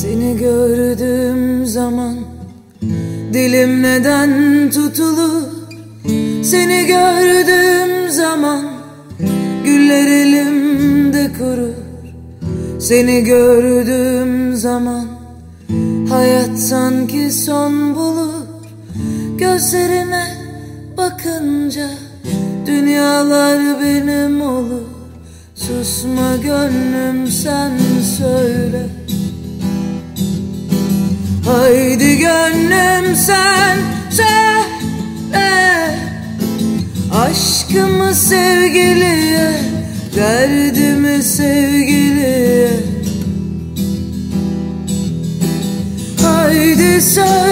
Seni gördüğüm zaman Dilim neden tutulur? Seni gördüğüm zaman Güller elimde kurur. Seni gördüğüm zaman Hayat sanki son bulur. Gözlerine bakınca Dünyalar benim olur. Susma gönlüm sen söyle Haydi gönlüm sen söyle. Aşkımı sevgiliye Derdimi sevgiliye. Haydi söyle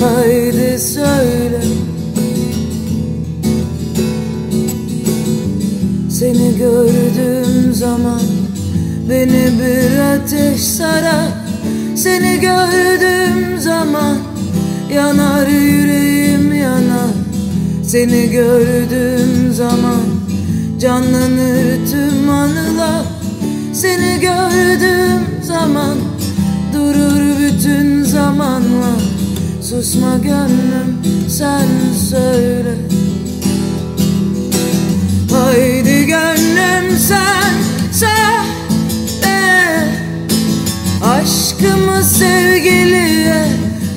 Haydi söyle. Seni gördüğüm zaman Beni bir ateş sarar Seni gördüğüm zaman Yanar yüreğim yanar. Seni gördüğüm zaman Canlanır tüm anılar. Seni gördüğüm zaman Durur bütün zamanlar Susma gönlüm sen söyle. Haydi gönlüm sen söyle. Aşkımı sevgiliye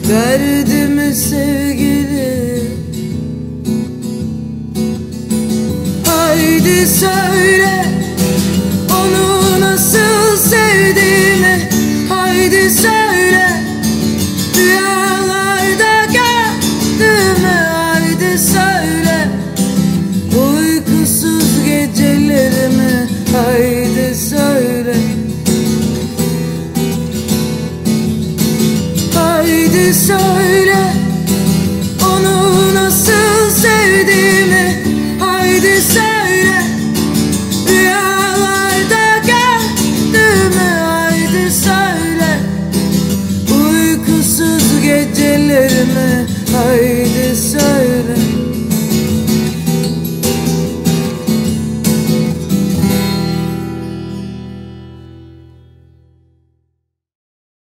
Derdimi sevgiliye. Haydi söyle Onu nasıl sevdiğimi söyle. Uykusuz gecelerimi Haydi söyle. Haydi söyle